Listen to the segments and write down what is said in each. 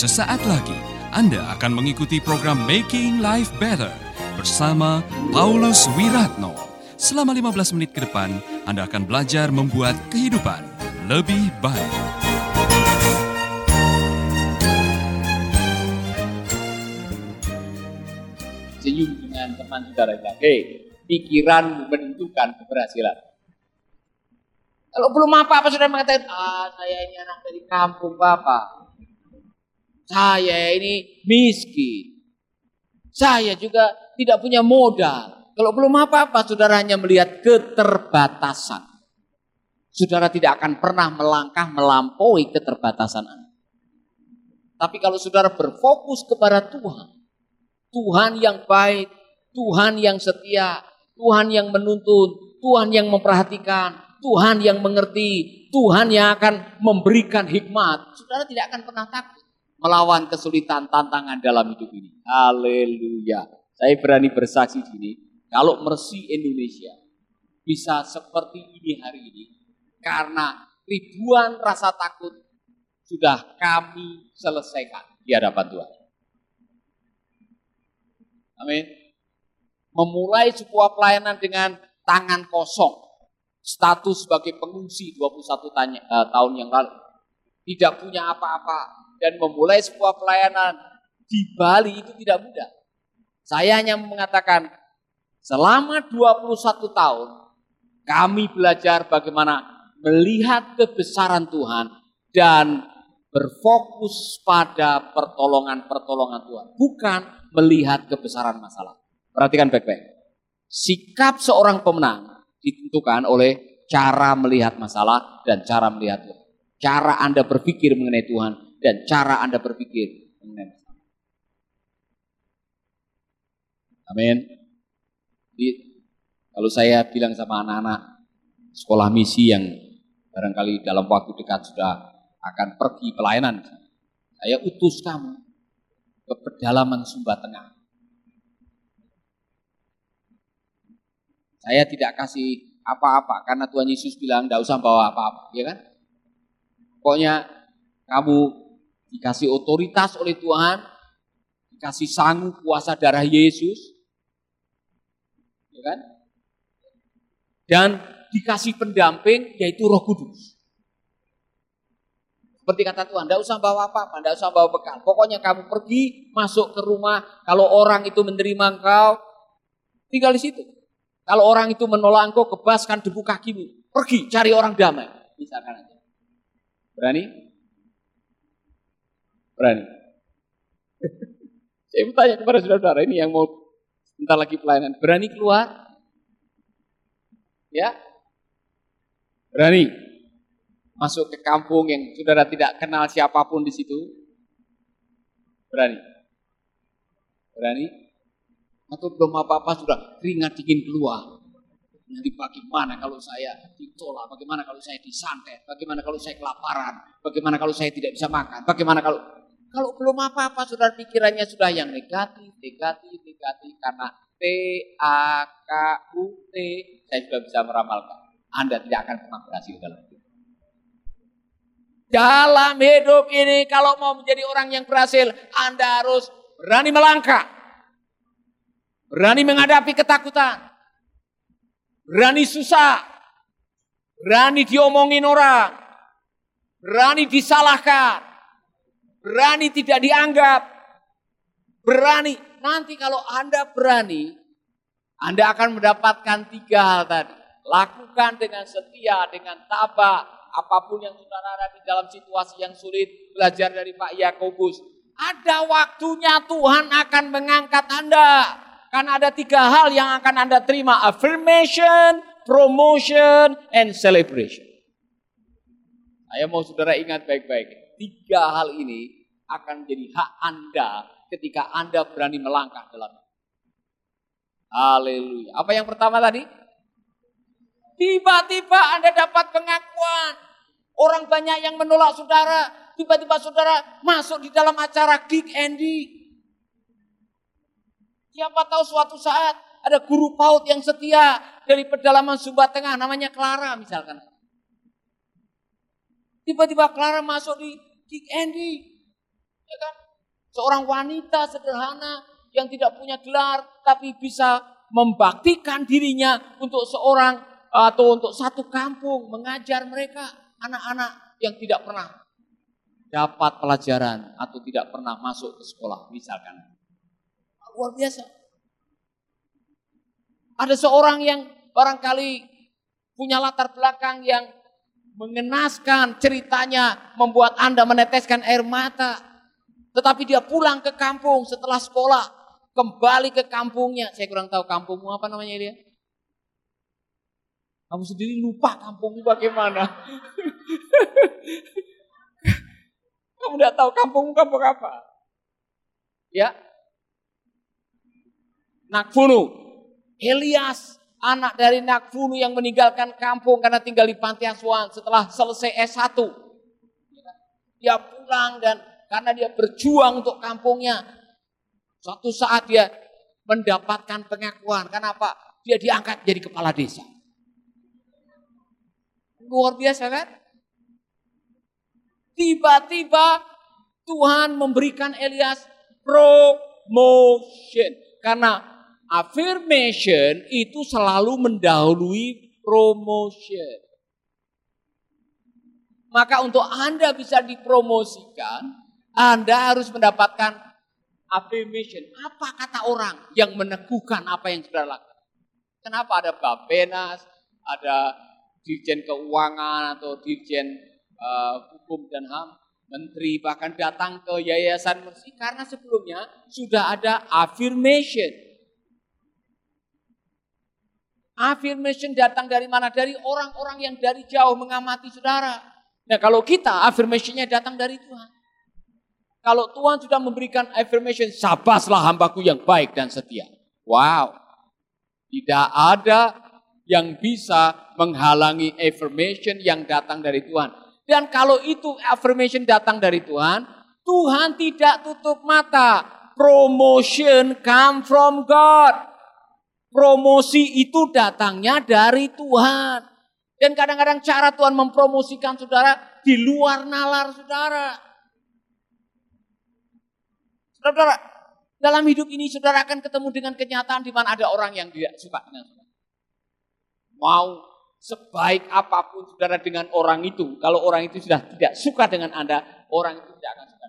Sesaat lagi Anda akan mengikuti program Making Life Better bersama Paulus Wiratno. Selama 15 menit ke depan, Anda akan belajar membuat kehidupan lebih baik. Senyum dengan teman saudara bilang, hei, pikiran menentukan keberhasilan. Kalau belum apa-apa sudah mengatakan, ah saya ini anak dari kampung Bapak. Saya ini miskin. Saya juga tidak punya modal. Kalau belum apa-apa, saudara hanya melihat keterbatasan. Saudara tidak akan pernah melangkah melampaui keterbatasan Anda. Tapi kalau saudara berfokus kepada Tuhan, Tuhan yang baik, Tuhan yang setia, Tuhan yang menuntun, Tuhan yang memperhatikan, Tuhan yang mengerti, Tuhan yang akan memberikan hikmat. Saudara tidak akan pernah takut melawan kesulitan tantangan dalam hidup ini. Haleluya. Saya berani bersaksi sini, kalau Mercy Indonesia bisa seperti ini hari ini, karena ribuan rasa takut sudah kami selesaikan di hadapan Tuhan. Amin. Memulai sebuah pelayanan dengan tangan kosong. Status sebagai pengungsi 21 tanya, uh, tahun yang lalu. Tidak punya apa-apa. Dan memulai sebuah pelayanan di Bali itu tidak mudah. Saya hanya mengatakan, selama 21 tahun, kami belajar bagaimana melihat kebesaran Tuhan dan berfokus pada pertolongan-pertolongan Tuhan. Bukan melihat kebesaran masalah. Perhatikan baik-baik. Sikap seorang pemenang ditentukan oleh cara melihat masalah dan cara melihat Tuhan. Cara Anda berpikir mengenai Tuhan dan cara Anda berpikir mengenai masalah. Amin. Jadi, kalau saya bilang sama anak-anak sekolah misi yang barangkali dalam waktu dekat sudah akan pergi pelayanan, saya utus kamu ke pedalaman Sumba Tengah. Saya tidak kasih apa-apa karena Tuhan Yesus bilang tidak usah bawa apa-apa, ya kan? Pokoknya kamu dikasih otoritas oleh Tuhan, dikasih sanggup kuasa darah Yesus, ya kan? Dan dikasih pendamping yaitu Roh Kudus. Seperti kata Tuhan, tidak usah bawa apa-apa, tidak usah bawa bekal. Pokoknya kamu pergi, masuk ke rumah. Kalau orang itu menerima engkau, tinggal di situ. Kalau orang itu menolak engkau, kebaskan debu kakimu. Pergi, cari orang damai. Misalkan aja. Berani? Berani. Saya mau tanya kepada saudara-saudara ini yang mau sebentar lagi pelayanan. Berani keluar? Ya? Berani? masuk ke kampung yang saudara tidak kenal siapa pun di situ? Berani? Berani? Atau belum apa-apa sudah keringat dingin keluar? Nanti bagaimana kalau saya ditolak? Bagaimana kalau saya disantet? Bagaimana kalau saya kelaparan? Bagaimana kalau saya tidak bisa makan? Bagaimana kalau kalau belum apa-apa sudah pikirannya sudah yang negatif, negatif, negatif karena T A K U T saya sudah bisa meramalkan. Anda tidak akan pernah berhasil dalam dalam hidup ini kalau mau menjadi orang yang berhasil, Anda harus berani melangkah. Berani menghadapi ketakutan. Berani susah. Berani diomongin orang. Berani disalahkan. Berani tidak dianggap. Berani. Nanti kalau Anda berani, Anda akan mendapatkan tiga hal tadi. Lakukan dengan setia, dengan tabah, apa pun yang saudara ada di dalam situasi yang sulit, belajar dari Pak Yakobus. Ada waktunya Tuhan akan mengangkat Anda. Karena ada tiga hal yang akan Anda terima. Affirmation, promotion, and celebration. Saya mau saudara ingat baik-baik. Tiga hal ini akan menjadi hak Anda ketika Anda berani melangkah dalam Haleluya. Apa yang pertama tadi? Tiba-tiba Anda dapat pengakuan. Orang banyak yang menolak saudara. Tiba-tiba saudara masuk di dalam acara Geek Andy. Siapa tahu suatu saat ada guru PAUD yang setia dari pedalaman Sumba Tengah namanya Clara misalkan. Tiba-tiba Clara masuk di Geek Andy. Ya kan? Seorang wanita sederhana yang tidak punya gelar tapi bisa membaktikan dirinya untuk seorang atau untuk satu kampung mengajar mereka anak-anak yang tidak pernah dapat pelajaran atau tidak pernah masuk ke sekolah misalkan. Luar biasa. Ada seorang yang barangkali punya latar belakang yang mengenaskan ceritanya membuat Anda meneteskan air mata. Tetapi dia pulang ke kampung setelah sekolah, kembali ke kampungnya. Saya kurang tahu kampungmu apa namanya dia? Kamu sendiri lupa kampungmu bagaimana. Kamu tidak tahu kampungmu kampung apa. Ya. Nakfunu. Elias anak dari Nakfunu yang meninggalkan kampung karena tinggal di panti asuhan setelah selesai S1. Dia pulang dan karena dia berjuang untuk kampungnya. Suatu saat dia mendapatkan pengakuan. Kenapa? Dia diangkat jadi kepala desa. Luar biasa kan? Tiba-tiba Tuhan memberikan Elias promotion. Karena affirmation itu selalu mendahului promotion. Maka untuk Anda bisa dipromosikan, Anda harus mendapatkan affirmation. Apa kata orang yang meneguhkan apa yang sudah lakukan? Kenapa ada Bapenas, ada Dirjen Keuangan atau Dirjen uh, Hukum dan HAM, menteri bahkan datang ke Yayasan Mersi karena sebelumnya sudah ada affirmation Affirmation datang dari mana? Dari orang-orang yang dari jauh mengamati saudara. Nah kalau kita affirmationnya datang dari Tuhan. Kalau Tuhan sudah memberikan affirmation, sabaslah hambaku yang baik dan setia. Wow. Tidak ada yang bisa menghalangi affirmation yang datang dari Tuhan. Dan kalau itu affirmation datang dari Tuhan, Tuhan tidak tutup mata. Promotion come from God. Promosi itu datangnya dari Tuhan. Dan kadang-kadang cara Tuhan mempromosikan saudara di luar nalar saudara. Saudara, dalam hidup ini saudara akan ketemu dengan kenyataan di mana ada orang yang tidak suka dengan saudara. Mau sebaik apa pun saudara dengan orang itu, kalau orang itu sudah tidak suka dengan Anda, orang itu tidak akan suka.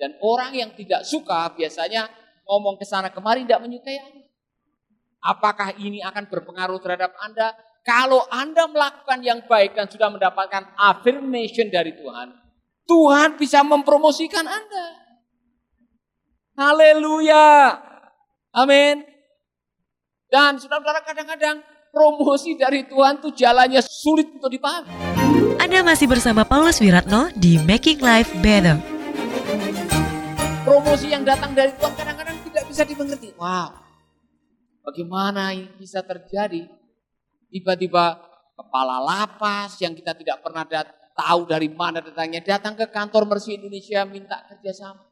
Dan orang yang tidak suka biasanya ngomong ke sana kemari tidak menyukai Anda. Apakah ini akan berpengaruh terhadap Anda? Kalau Anda melakukan yang baik dan sudah mendapatkan affirmation dari Tuhan, Tuhan bisa mempromosikan Anda. Haleluya. Amin. Dan saudara-saudara kadang-kadang promosi dari Tuhan itu jalannya sulit untuk dipahami. Anda masih bersama Paulus Wiratno di Making Life Better. Promosi yang datang dari Tuhan kadang-kadang tidak bisa dimengerti. Wow, Bagaimana ini bisa terjadi? Tiba-tiba kepala lapas yang kita tidak pernah tahu dari mana datangnya datang ke kantor Mercy Indonesia minta kerjasama.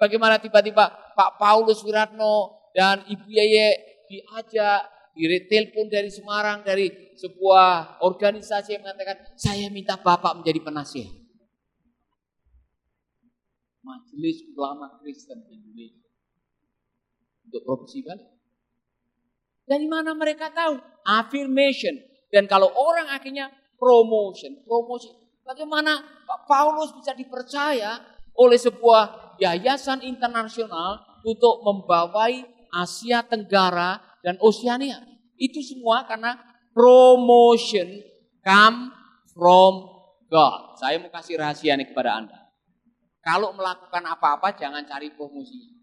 Bagaimana tiba-tiba Pak Paulus Wiratno dan Ibu Yeye diajak, diretail dari Semarang dari sebuah organisasi yang mengatakan saya minta Bapak menjadi penasihat. Majelis Ulama Kristen Indonesia untuk provinsi Bali. Dari mana mereka tahu? Affirmation. Dan kalau orang akhirnya promotion, promosi. Bagaimana Pak Paulus bisa dipercaya oleh sebuah yayasan internasional untuk membawai Asia Tenggara dan Oceania. Itu semua karena promotion come from God. Saya mau kasih rahasia nih kepada Anda. Kalau melakukan apa-apa jangan cari promosi.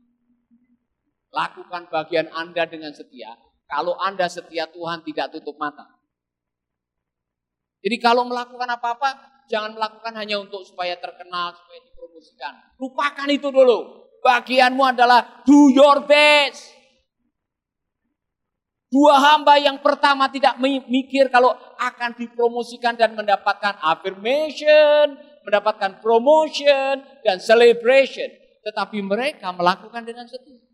Lakukan bagian Anda dengan setia. Kalau Anda setia Tuhan tidak tutup mata. Jadi kalau melakukan apa-apa, jangan melakukan hanya untuk supaya terkenal, supaya dipromosikan. Lupakan itu dulu. Bagianmu adalah do your best. Dua hamba yang pertama tidak mikir kalau akan dipromosikan dan mendapatkan affirmation, mendapatkan promotion, dan celebration. Tetapi mereka melakukan dengan setia.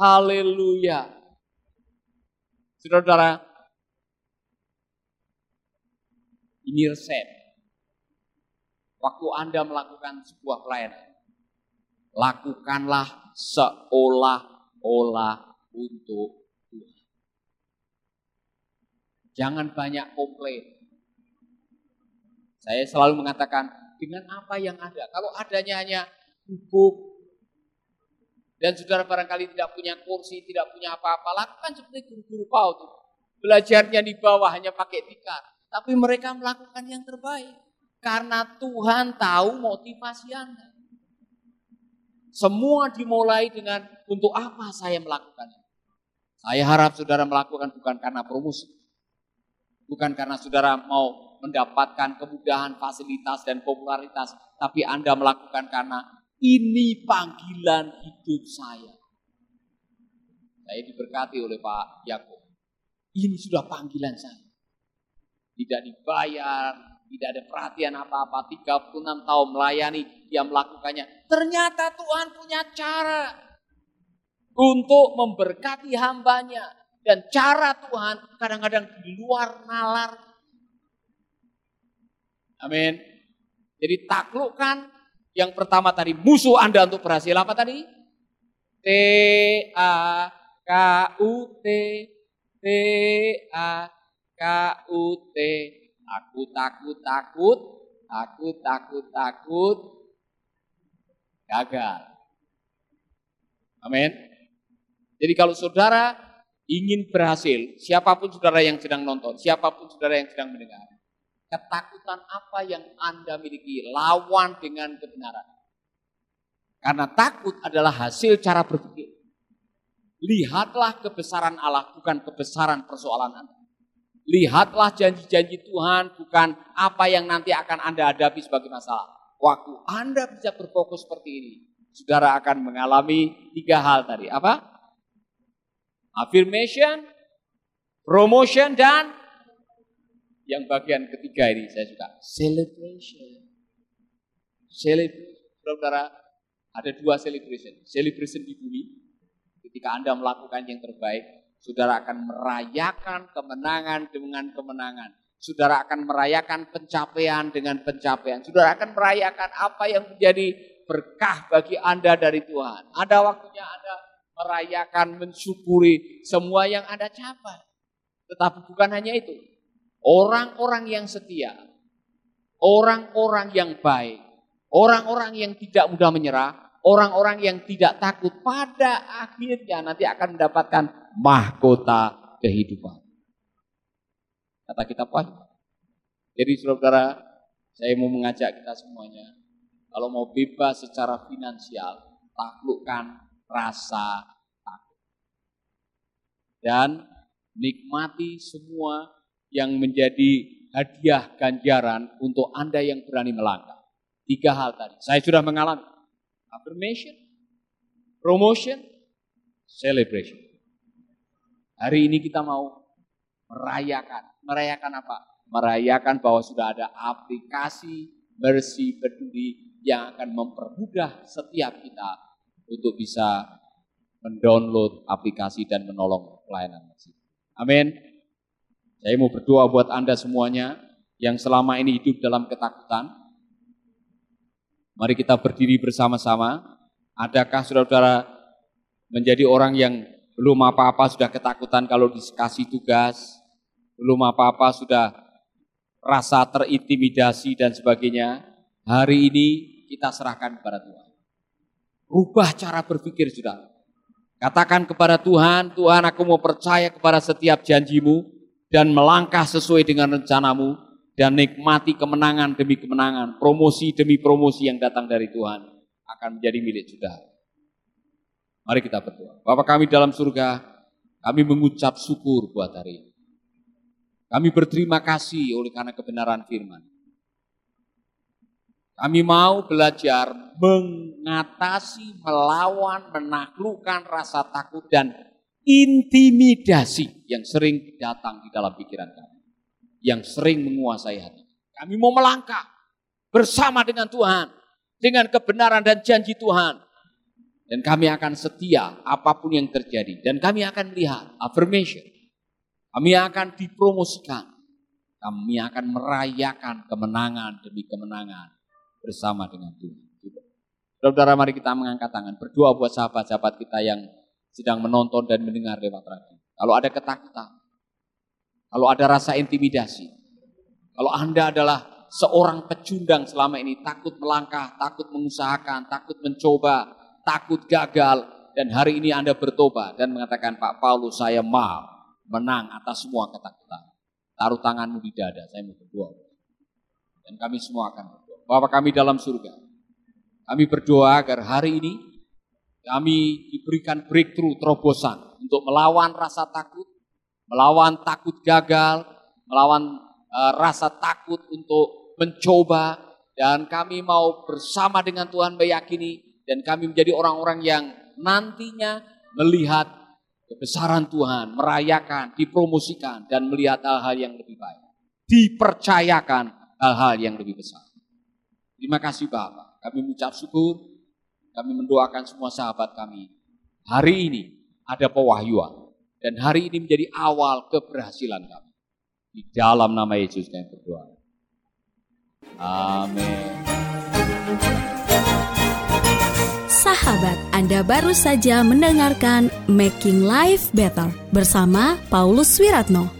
Haleluya. Saudara-saudara, ini resep. waktu Anda melakukan sebuah pelayanan, lakukanlah seolah-olah untuk Tuhan. Jangan banyak komplain. Saya selalu mengatakan, dengan apa yang ada. Kalau adanya hanya hukum, dan saudara barangkali tidak punya kursi, tidak punya apa-apa, lakukan seperti guru-guru PAUD. Belajarnya di bawah hanya pakai tikar. Tapi mereka melakukan yang terbaik. Karena Tuhan tahu motivasi Anda. Semua dimulai dengan untuk apa saya melakukannya. Saya harap saudara melakukan bukan karena promosi. Bukan karena saudara mau mendapatkan kemudahan, fasilitas, dan popularitas. Tapi Anda melakukan karena ini panggilan hidup saya. Saya diberkati oleh Pak Yakub. Ini sudah panggilan saya. Tidak dibayar, tidak ada perhatian apa-apa. 36 tahun melayani, dia melakukannya. Ternyata Tuhan punya cara untuk memberkati hambanya. Dan cara Tuhan kadang-kadang di luar nalar. Amin. Jadi taklukkan yang pertama tadi musuh Anda untuk berhasil apa tadi? T A K U T T A K U T Aku takut takut, aku takut takut gagal. Amin. Jadi kalau saudara ingin berhasil, siapa pun saudara yang sedang nonton, siapa pun saudara yang sedang mendengar, Ketakutan apa yang Anda miliki lawan dengan kebenaran. Karena takut adalah hasil cara berpikir. Lihatlah kebesaran Allah bukan kebesaran persoalan Anda. Lihatlah janji-janji Tuhan bukan apa yang nanti akan Anda hadapi sebagai masalah. Waktu Anda bisa berfokus seperti ini, saudara akan mengalami tiga hal tadi. Apa? Affirmation, promotion, dan yang bagian ketiga ini saya suka. Celebration. Celebration. Saudara, ada dua celebration. Celebration di bumi. Ketika Anda melakukan yang terbaik, saudara akan merayakan kemenangan dengan kemenangan. Saudara akan merayakan pencapaian dengan pencapaian. Saudara akan merayakan apa yang menjadi berkah bagi Anda dari Tuhan. Ada waktunya Anda merayakan, mensyukuri semua yang Anda capai. Tetapi bukan hanya itu. Orang-orang yang setia, orang-orang yang baik, orang-orang yang tidak mudah menyerah, orang-orang yang tidak takut pada akhirnya nanti akan mendapatkan mahkota kehidupan. Kata kita Wahyu. Jadi saudara, saya mau mengajak kita semuanya, kalau mau bebas secara finansial, taklukkan rasa takut. Dan nikmati semua yang menjadi hadiah ganjaran untuk Anda yang berani melangkah. Tiga hal tadi. Saya sudah mengalami. Affirmation, promotion, celebration. Hari ini kita mau merayakan. Merayakan apa? Merayakan bahwa sudah ada aplikasi bersih peduli yang akan mempermudah setiap kita untuk bisa mendownload aplikasi dan menolong pelayanan masjid. Amin. Saya mau berdoa buat Anda semuanya yang selama ini hidup dalam ketakutan. Mari kita berdiri bersama-sama. Adakah saudara-saudara menjadi orang yang belum apa-apa sudah ketakutan kalau dikasih tugas, belum apa-apa sudah rasa terintimidasi dan sebagainya. Hari ini kita serahkan kepada Tuhan. Rubah cara berpikir sudah. Katakan kepada Tuhan, Tuhan aku mau percaya kepada setiap janjimu, dan melangkah sesuai dengan rencanamu dan nikmati kemenangan demi kemenangan, promosi demi promosi yang datang dari Tuhan akan menjadi milik saudara. Mari kita berdoa. Bapak kami dalam surga, kami mengucap syukur buat hari ini. Kami berterima kasih oleh karena kebenaran firman. Kami mau belajar mengatasi, melawan, menaklukkan rasa takut dan intimidasi yang sering datang di dalam pikiran kami. Yang sering menguasai hati. Kami mau melangkah bersama dengan Tuhan. Dengan kebenaran dan janji Tuhan. Dan kami akan setia apa pun yang terjadi. Dan kami akan lihat affirmation. Kami akan dipromosikan. Kami akan merayakan kemenangan demi kemenangan. bersama dengan Tuhan. Saudara, mari kita mengangkat tangan, berdoa buat sahabat-sahabat kita yang sedang menonton dan mendengar lewat radio. Kalau ada ketakutan, kalau ada rasa intimidasi, kalau Anda adalah seorang pecundang selama ini, takut melangkah, takut mengusahakan, takut mencoba, takut gagal, dan hari ini Anda bertobat dan mengatakan, Pak Paulus saya mau menang atas semua ketakutan. Taruh tanganmu di dada, saya mau berdoa. Dan kami semua akan berdoa. Bapak kami dalam surga, kami berdoa agar hari ini kami diberikan breakthrough terobosan untuk melawan rasa takut, melawan takut gagal, melawan uh, rasa takut untuk mencoba dan kami mau bersama dengan Tuhan meyakini dan kami menjadi orang-orang yang nantinya melihat kebesaran Tuhan, merayakan, dipromosikan dan melihat hal-hal yang lebih baik. Dipercayakan hal-hal yang lebih besar. Terima kasih Bapak. Kami mengucap syukur, kami mendoakan semua sahabat kami. Hari ini ada pewahyuan. Dan hari ini menjadi awal keberhasilan kami. Di dalam nama Yesus kami berdoa. Amin. Sahabat, Anda baru saja mendengarkan Making Life Better bersama Paulus Wiratno.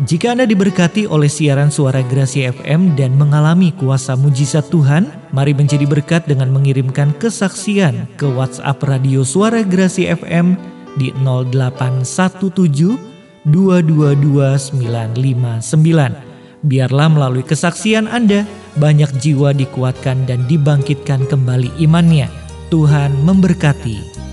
Jika Anda diberkati oleh siaran suara Grasi FM dan mengalami kuasa mujizat Tuhan, mari menjadi berkat dengan mengirimkan kesaksian ke WhatsApp Radio Suara Grasi FM di 0817 222959. Biarlah melalui kesaksian Anda, banyak jiwa dikuatkan dan dibangkitkan kembali imannya. Tuhan memberkati.